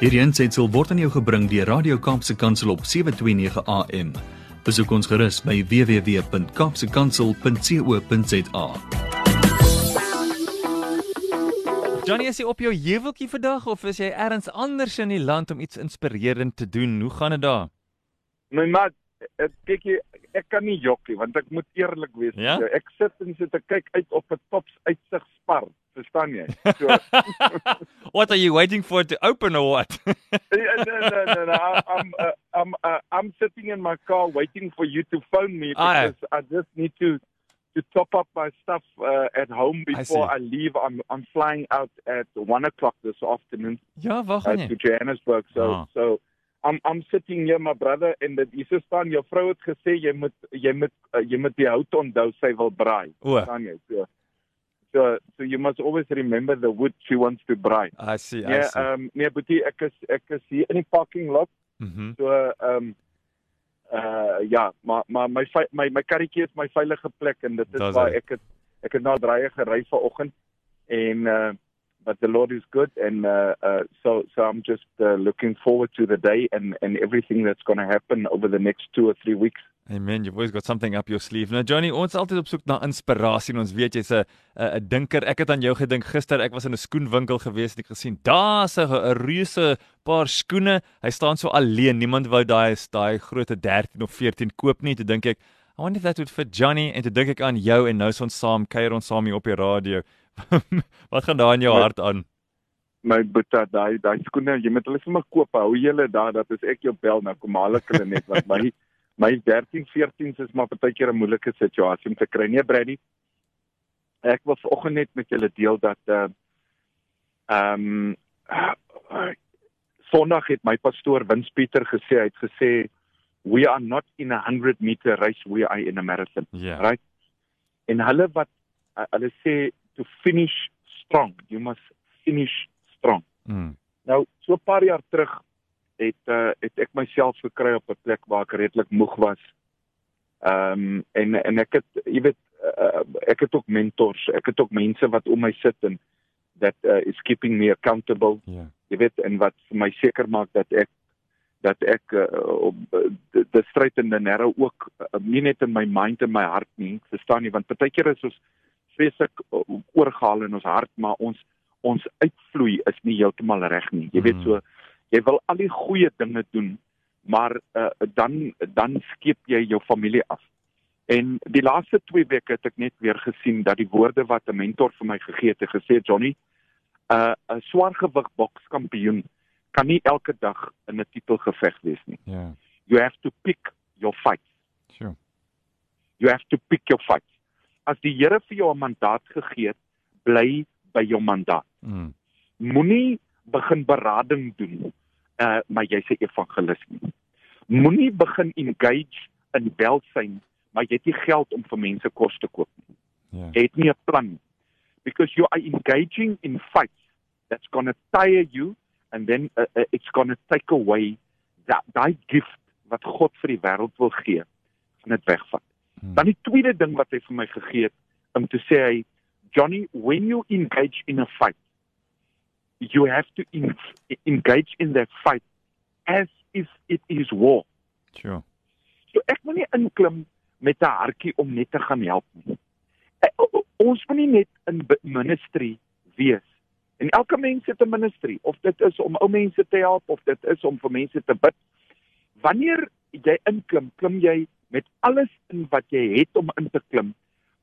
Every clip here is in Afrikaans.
Hierdie aanseit word aan jou gebring deur Radio Kaapse Kansel op 7:29 AM. Besoek ons gerus by www.kapsekansel.co.za. Johnny, is jy op jou heuweltjie vandag of is jy elders anders in die land om iets inspirerend te doen? Hoe gaan dit daar? My maat, ek kyk jy ek kan nie jokkie want ek moet eerlik wees. Ja? So, ek sit en sit te kyk uit op 'n tops uitsigspar, verstaan jy? So What are you waiting for it to open or what? no, no, no, no, no. I- I'm uh, I'm uh, I'm sitting in my car waiting for you to phone me yeah. because I just need to to top up my stuff uh, at home I before see. I, leave. I'm I'm flying out at one o'clock this afternoon ja, waar uh, to? Johannesburg. So Ah. so I'm I'm sitting here my brother en dit hier so staan jou vrou het gesê jy moet jy moet uh, jy moet die hout onthou sy wil braai. Verstaan jy? So so so you must always remember the wood she wants to braai. I see, I Nee, see. ehm um, nee, Boetie, ek is ek is hier in die parking lot. Mhm. So ehm um, uh ja, maar maar my my my karretjie is my veilige plek en dit is Dis waar hy. ek het ek het na draaie gery vanoggend en uh but the Lord is good and uh uh so so I'm just uh, looking forward to the day and and everything that's going to happen over the next 2 or 3 weeks. Amen. You've always got something up your sleeve. Nou Johnny, ons is altyd op soek na inspirasie en ons weet jy's 'n 'n dinker. Ek het aan jou gedink gister. Ek was in 'n skoenwinkel gewees en ek gesien daar's 'n reuse paar skoene. Hy staan so alleen. Niemand wou daai daai grootte 13 of 14 koop nie. Toe dink ek, I wonder if that would fit Johnny en toe dink ek aan jou en nou is ons saam kuier ons saam hier op die radio. Wat gaan daar in jou My- hart aan? My boeta daai daai skoene, jy moet hulle sommer koop. Hou julle daar dat as ek jou bel nou kom haal ek hulle net want my my 13 14s is maar partykeer 'n moeilike situasie om te kry. Nee Brady. Ek wil vanoggend net met julle deel dat uh ehm um, Sondag het my pastoor Wins Pieter gesê, hy het gesê we are not in a 100 meter race, we are in a marathon. Ja. Right? En hulle wat uh, hulle sê to finish strong, you must finish strong. Mm. Nou, so 'n paar jaar terug het uh, het ek myself gekry op 'n plek waar ek redelik moeg was. Ehm um, en en ek het jy weet uh, ek het ook mentors, ek het ook mense wat om my sit en that uh, is keeping me accountable, Ja. jy weet en wat vir my seker maak dat ek dat ek uh, op die, die stryd in die narrow ook uh, nie net in my mind en my hart nie, verstaan jy, want partykeer is ons vreeslik uh, oorgehaal in ons hart, maar ons ons uitvloei is nie heeltemal reg nie. Jy weet Mm. so jy wil al die goeie dinge doen, maar uh, dan dan skeep jy jou familie af. En die laaste 2 weke het ek net weer gesien dat die woorde wat 'n mentor vir my gegee het, het gesê Johnny, uh, 'n swaargewig bokskampioen kan nie elke dag in 'n titelgeveg wees nie. Ja. You have to pick your fights. Sure. You have to pick your fights. As die Here vir jou 'n mandaat gegee het, bly by jou mandaat. Mm. Moenie begin berading doen, uh maar jy's 'n evangelis nie. Moenie begin engage in welsyn, maar jy het nie geld om vir mense kos te koop nie. Ja. Jy het nie 'n plan. Because you are engaging in fights that's going to tire you and then uh, uh, it's going to take away that daai gift wat God vir die wêreld wil gee, gaan dit wegvat. Hmm. Dan die tweede ding wat hy vir my gegee het om te sê hy Johnny, when you engage in a fight, you have to en engage in that fight as if it is war. Sure. So ek wil nie inklim met 'n hartjie om net te gaan help nie. Ons moet nie net in ministry wees. En elke mens het 'n ministry of dit is om ou mense te help of dit is om vir mense te bid. Wanneer jy inklim, klim jy met alles in wat jy het om in te klim,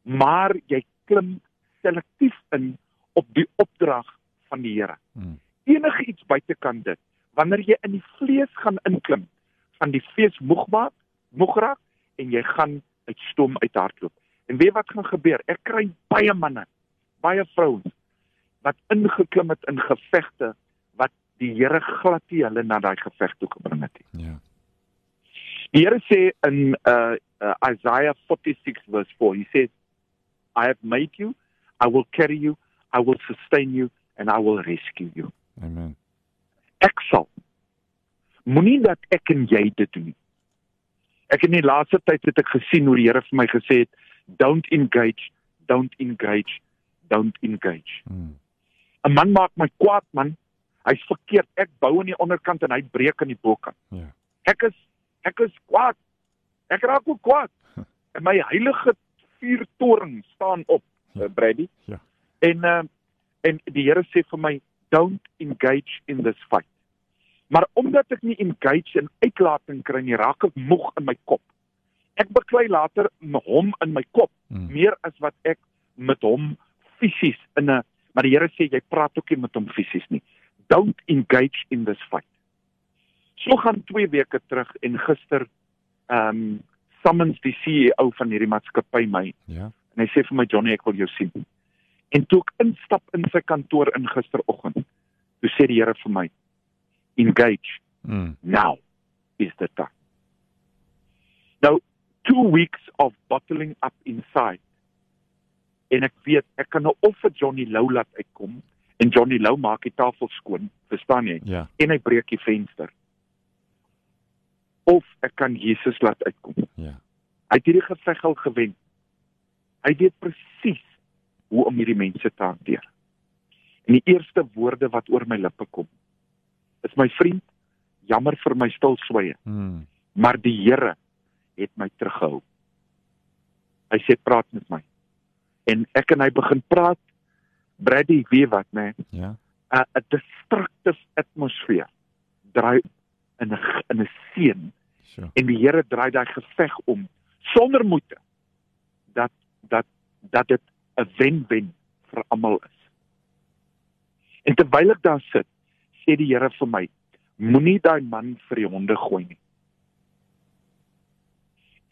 maar jy klim selektief in op die opdrag van die Here Mm. enige iets buitekant dit. Wanneer jy in die vlees gaan inklim, van die vlees moeg maak, moeg raak en jy gaan uit stoom uithardloop. En weet wat gaan gebeur? Ek kry baie manne, baie vrouens wat ingeklim het in gevegte wat die Here glad nie hulle na daai geveg toe gebring het nie. Ja. Die Here sê in uh, uh Isaiah 46 verse 4, he says, I have made you, I will carry you, I will sustain you and I will rescue you. Amen. ek sal moenie dat ek en jy dit doen ek in die laaste tyd het ek gesien hoe die Here vir my gesê het don't engage don't engage don't engage Mm. 'n man maak my kwaad man Hy's verkeerd. Ek bou aan die onderkant en hy breek aan die bokant. Ja. Ek is ek is kwaad. Ek raak ook kwaad. En my heilige vuurtoring staan op, Ja. uh, Brady. Ja. En uh, en die Here sê vir my, don't engage in this fight. Maar omdat ek nie engage en uitlating kry nie, raak ek moeg in my kop. Ek beklei later hom in my kop Mm. meer as wat ek met hom fisies in 'n maar die Here sê jy praat ook nie met hom fisies nie. Don't engage in this fight. So gaan 2 weke terug en gister ehm um, summons die CEO van hierdie maatskappy my Ja. en hy sê vir my Johnny ek wil jou sien. En toe ek instap in sy kantoor in gisteroggend, toe sê die Here vir my engage Mm. now is the time. Nou 2 weeks of bottling up inside. En ek weet ek kan nou of vir Johnny Lou laat uitkom en Johnny Lou maak die tafel skoon, verstaan jy? Ja. En hy breek die venster. Of ek kan Jesus laat uitkom. Ja. Hy het hierdie geveg al gewen. Hy weet presies hoe om hierdie mense te hanteer. En die eerste woorde wat oor my lippe kom is my vriend, jammer vir my stilswye, Mm. maar die Here het my teruggehou. Hy sê praat met my. En ek en hy begin praat. Brady, weet wat, né? Nee, Ja. 'n 'n destructive atmosfeer draai in 'n in 'n seën Sure. en die Here draai daai geveg om sonder moeite dat dat dat dit 'n wen-wen vir almal is. En terwyl ek daar sit, sê die Here vir my, moenie daai man vir die honde gooi nie.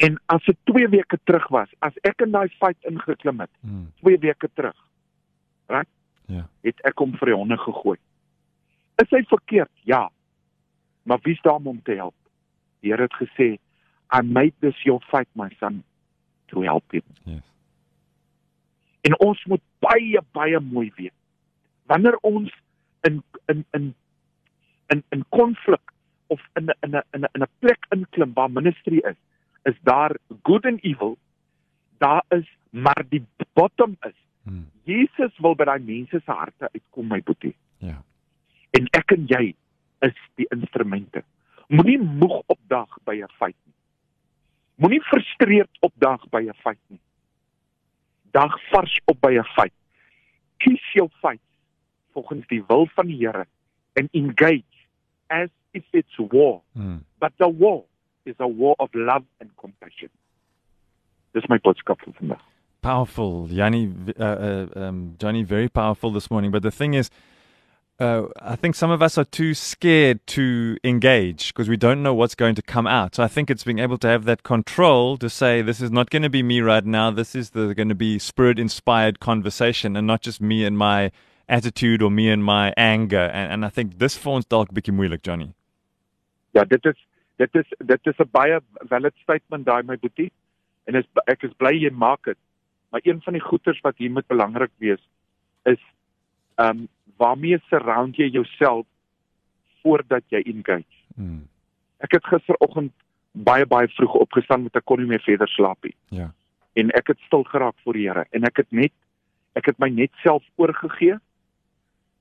En as dit 2 weke terug was, as ek in daai fight ingeklim het, Mm. 2 weke terug, reg? Ja. Het ek hom vir die honde gegooi. Is hy verkeerd? Ja. Maar wie's daar om hom te help? Die Here het gesê, I made this your fight my son to help him. Yes. En ons moet baie baie mooi weet. Wanneer ons in in in in in konflik of in 'n in 'n in 'n in 'n plek inklim waar ministry is, is daar good and evil. Daar is maar die bottom is Mm. Jesus wil by daai mense se harte uitkom my boetie. Ja. En ek en jy is die instrumente. Moenie moeg opdag by 'n feit nie. Moenie frustreerd opdag by 'n feit nie. Dag vars op by 'n feit. Kies jou feit volgens die wil van die Here and engage as if it's war, Mm. but the war is a war of love and compassion. Dis my boodskap vir vandag. Powerful, Yanni, uh, uh, um, Johnny, very powerful this morning. But the thing is, uh, I think some of us are too scared to engage because we don't know what's going to come out. So I think it's being able to have that control to say, this is not going to be me right now. This is going to be spirit inspired conversation and not just me and my attitude or me and my anger. And, and I think this phone's dalk bietjie moeilik, Johnny. Ja, dit is dit is dit is 'n baie valid statement daai my boetie. En is, ek is bly jy maak dit. Maar een van die wat hier moet wees is um, waarmee surround jy jouself voordat jy engage. Mm. Ek het gisteroggend baie baie vroeg opgestaan met ek kon nie meer verder slaap nie. Ja. En ek het stil geraak voor die Here en ek het net ek het my net self oorgegee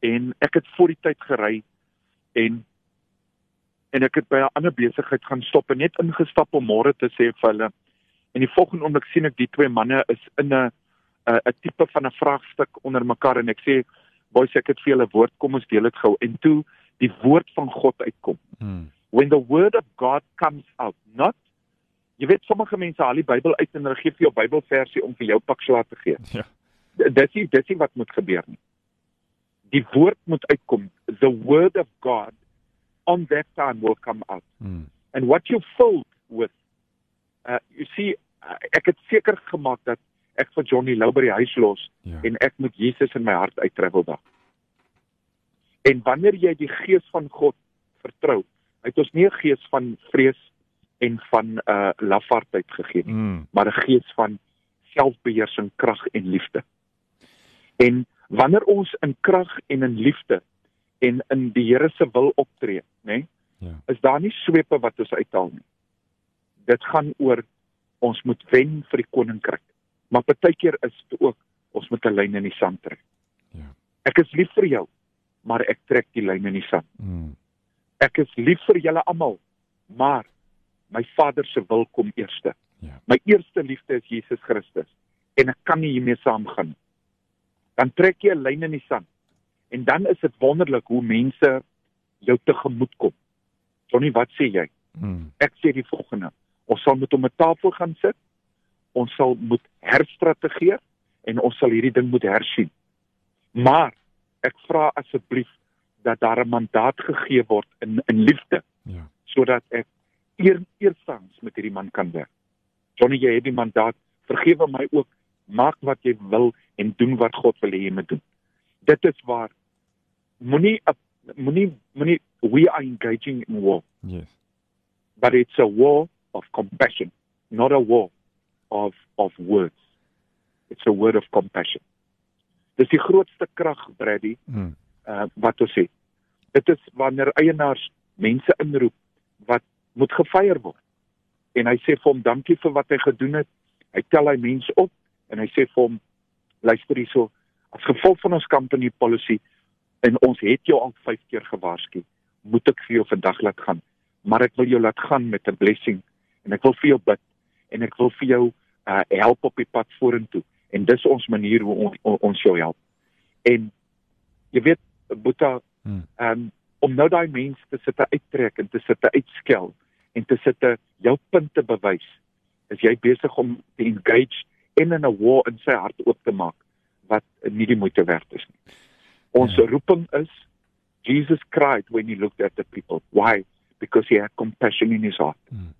en ek het voor die tyd gery en en ek het by 'n ander besigheid gaan stop en net ingestap om môre te sê vir hulle en die volgende oomblik sien ek die twee manne is in 'n 'n 'n tipe van 'n vraagstuk onder mekaar en ek sê boys ek het vir julle woord kom ons deel dit gou en toe die woord van God uitkom Mm. when the word of God comes out not jy weet sommige mense haal die Bybel uit en hulle gee vir jou Bybelversie om vir jou pak slaat te gee Ja. Dis nie dis nie wat moet gebeur nie die woord moet uitkom the word of God on that time will come out Mm. and what you filled with uh you see uh, ek het seker gemaak dat ek vir Johnny Lou by die huis los Ja. en ek moet Jesus in my hart uittreffel dag. En wanneer jy die gees van God vertrou, hy het ons nie 'n gees van vrees en van uh lafaardheid gegee nie, Mm. maar 'n gees van selfbeheersing, krag en liefde. En wanneer ons in krag en in liefde en in die Here se wil optree, nê, Ja. is daar nie swepe wat ons uithaal nie. Dit gaan oor ons moet wen vir die koninkryk. Maar partykeer is dit ook ons moet 'n lyn in die sand trek. Ja. Ek is lief vir jou. maar ek trek die lyn in die sand. Mm. Ek is lief vir julle almal, maar my Vader se wil kom eerste. Ja. My eerste liefde is Jesus Christus en ek kan nie hiermee saamgaan nie. Dan trek jy 'n lyn in die sand. En dan is dit wonderlik hoe mense jou tegemoet kom. Johnny, wat sê jy? Mm. Ek sê die volgende. Ons sal met hom 'n tafel gaan sit. Ons sal moet herstrategeer en ons sal hierdie ding moet hersien. Maar ek vra asseblief dat daar 'n mandaat gegee word in in liefde Ja. sodat ek eer eersangs met hierdie man kan werk. Johnny, jy het die mandaat. Vergewe my ook. Maak wat jy wil en doen wat God wil hê jy moet doen. Dit is waar moenie moenie moenie we are engaging in war, Yes. but it's a war of compassion, not a war of of words. It's a word of compassion. Dis die grootste krag, Brady, Mm. uh, wat ons het. Dit is wanneer eienaars mense inroep wat moet gefeier word. En hy sê vir hom dankie vir wat hy gedoen het. Hy tel hy mense op en hy sê vir hom luister hierso as gevolg van ons company policy en ons het jou al 5 keer gewaarsku, moet ek vir jou vandag laat gaan. Maar ek wil jou laat gaan met 'n blessing en ek wil vir jou bid en ek wil vir jou uh, help op die pad vorentoe en dis ons manier hoe on, on, ons jou help. En jy weet Boeta Hmm. um, om nou daai mense te sit te uittrek en te sit te uitskel en te sit te jou punt te bewys is jy besig om te engage en in 'n war in sy hart oop te maak wat nie die moeite werd is nie. Ons Ja. roeping is Jesus cried when he looked at the people. Why? Because he had compassion in his heart. Mm.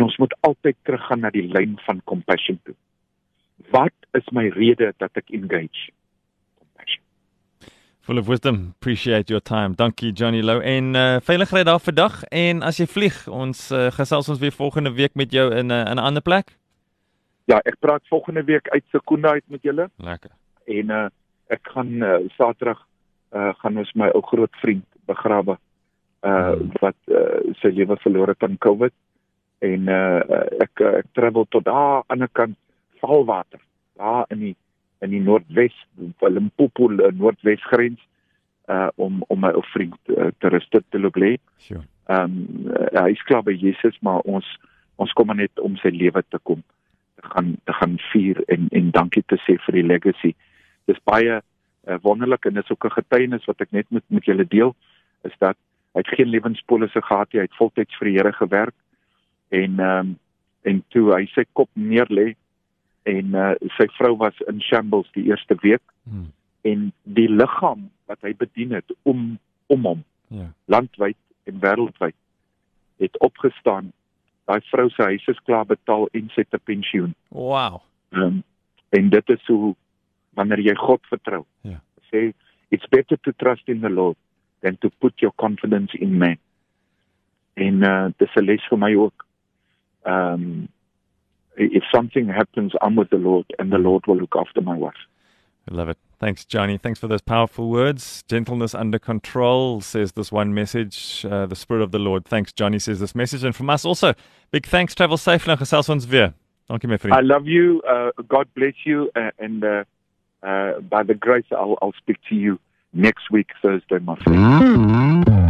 En ons moet altyd teruggaan na die lyn van compassion toe. Wat is my rede dat ek engage? Compassion. Full of wisdom. Appreciate your time. Dankie Johnny Lou en uh, veiligheid daar vandag en as jy vlieg, ons uh, gesels ons weer volgende week met jou in 'n uh, in 'n ander plek. Ja, ek praat volgende week uit Sekunda uit met julle Lekker. en uh, ek gaan uh, Saterdag uh, gaan ons my ou groot vriend begrawe uh Hmm. wat uh, sy lewe verloor het aan COVID en uh, ek uh, ek travel tot daar aan die kant Valwater daar in die in die Noordwes Limpopo Noordwes grens uh om om my ou vriend uh, te ruste te loop lê. Sure. Ehm um, uh, hy is klaar by Jesus maar ons ons kom maar net om sy lewe te kom te gaan te gaan vier en en dankie te sê vir die legacy. Dis baie uh, wonderlik en dis ook 'n getuienis wat ek net met met julle deel is dat hy het geen lewenspolisse gehad nie, hy het voltyds vir die Here gewerk en ehm um, en toe hy sy kop neerlê en uh, sy vrou was in shambles die eerste week Mm. en die liggaam wat hy bedien het om om hom Ja. landwyd en wêreldwyd het opgestaan. Daai vrou se huis is klaar betaal en sy te pensioen. Wow. Um, en dit is hoe wanneer jy God vertrou. Ja. Sê it's better to trust in the Lord than to put your confidence in man. En uh dis 'n les vir my ook. Um if something happens I'm with the Lord and the Lord will look after my wife. I love it. Thanks, Johnny. Thanks for those powerful words. Gentleness under control, says this one message. Uh, the Spirit of the Lord. Thanks, Johnny, says this message. And from us also, big thanks. Travel safe nou gesels ons weer. Dankie my I love you. Uh, God bless you. Uh, and uh, uh, by the grace, I'll, I'll speak to you next week, Thursday, my friend.